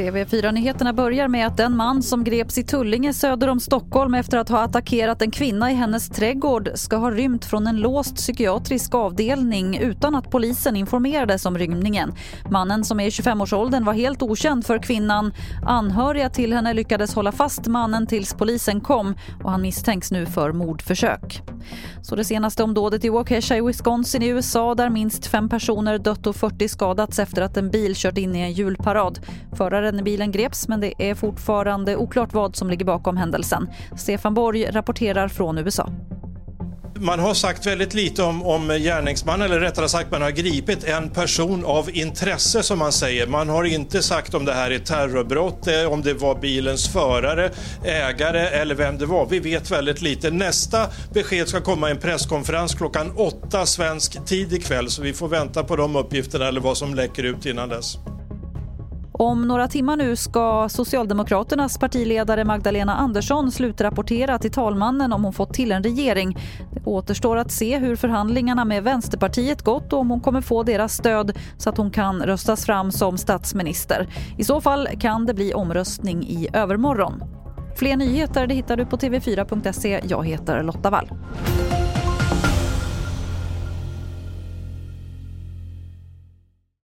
TV4-nyheterna börjar med att den man som greps i Tullinge söder om Stockholm efter att ha attackerat en kvinna i hennes trädgård ska ha rymt från en låst psykiatrisk avdelning utan att polisen informerades om rymningen. Mannen som är i 25-årsåldern var helt okänd för kvinnan. Anhöriga till henne lyckades hålla fast mannen tills polisen kom och han misstänks nu för mordförsök. Så det senaste om dådet i Waukesha i Wisconsin i USA där minst fem personer dött och 40 skadats efter att en bil kört in i en julparad. Föraren i bilen greps men det är fortfarande oklart vad som ligger bakom händelsen. Stefan Borg rapporterar från USA. Man har sagt väldigt lite om, om gärningsmannen, eller rättare sagt man har gripit en person av intresse som man säger. Man har inte sagt om det här är terrorbrott, eh, om det var bilens förare, ägare eller vem det var. Vi vet väldigt lite. Nästa besked ska komma i en presskonferens klockan åtta svensk tid ikväll så vi får vänta på de uppgifterna eller vad som läcker ut innan dess. Om några timmar nu ska Socialdemokraternas partiledare Magdalena Andersson slutrapportera till talmannen om hon fått till en regering. Det återstår att se hur förhandlingarna med Vänsterpartiet gått och om hon kommer få deras stöd så att hon kan röstas fram som statsminister. I så fall kan det bli omröstning i övermorgon. Fler nyheter det hittar du på tv4.se. Jag heter Lotta Wall.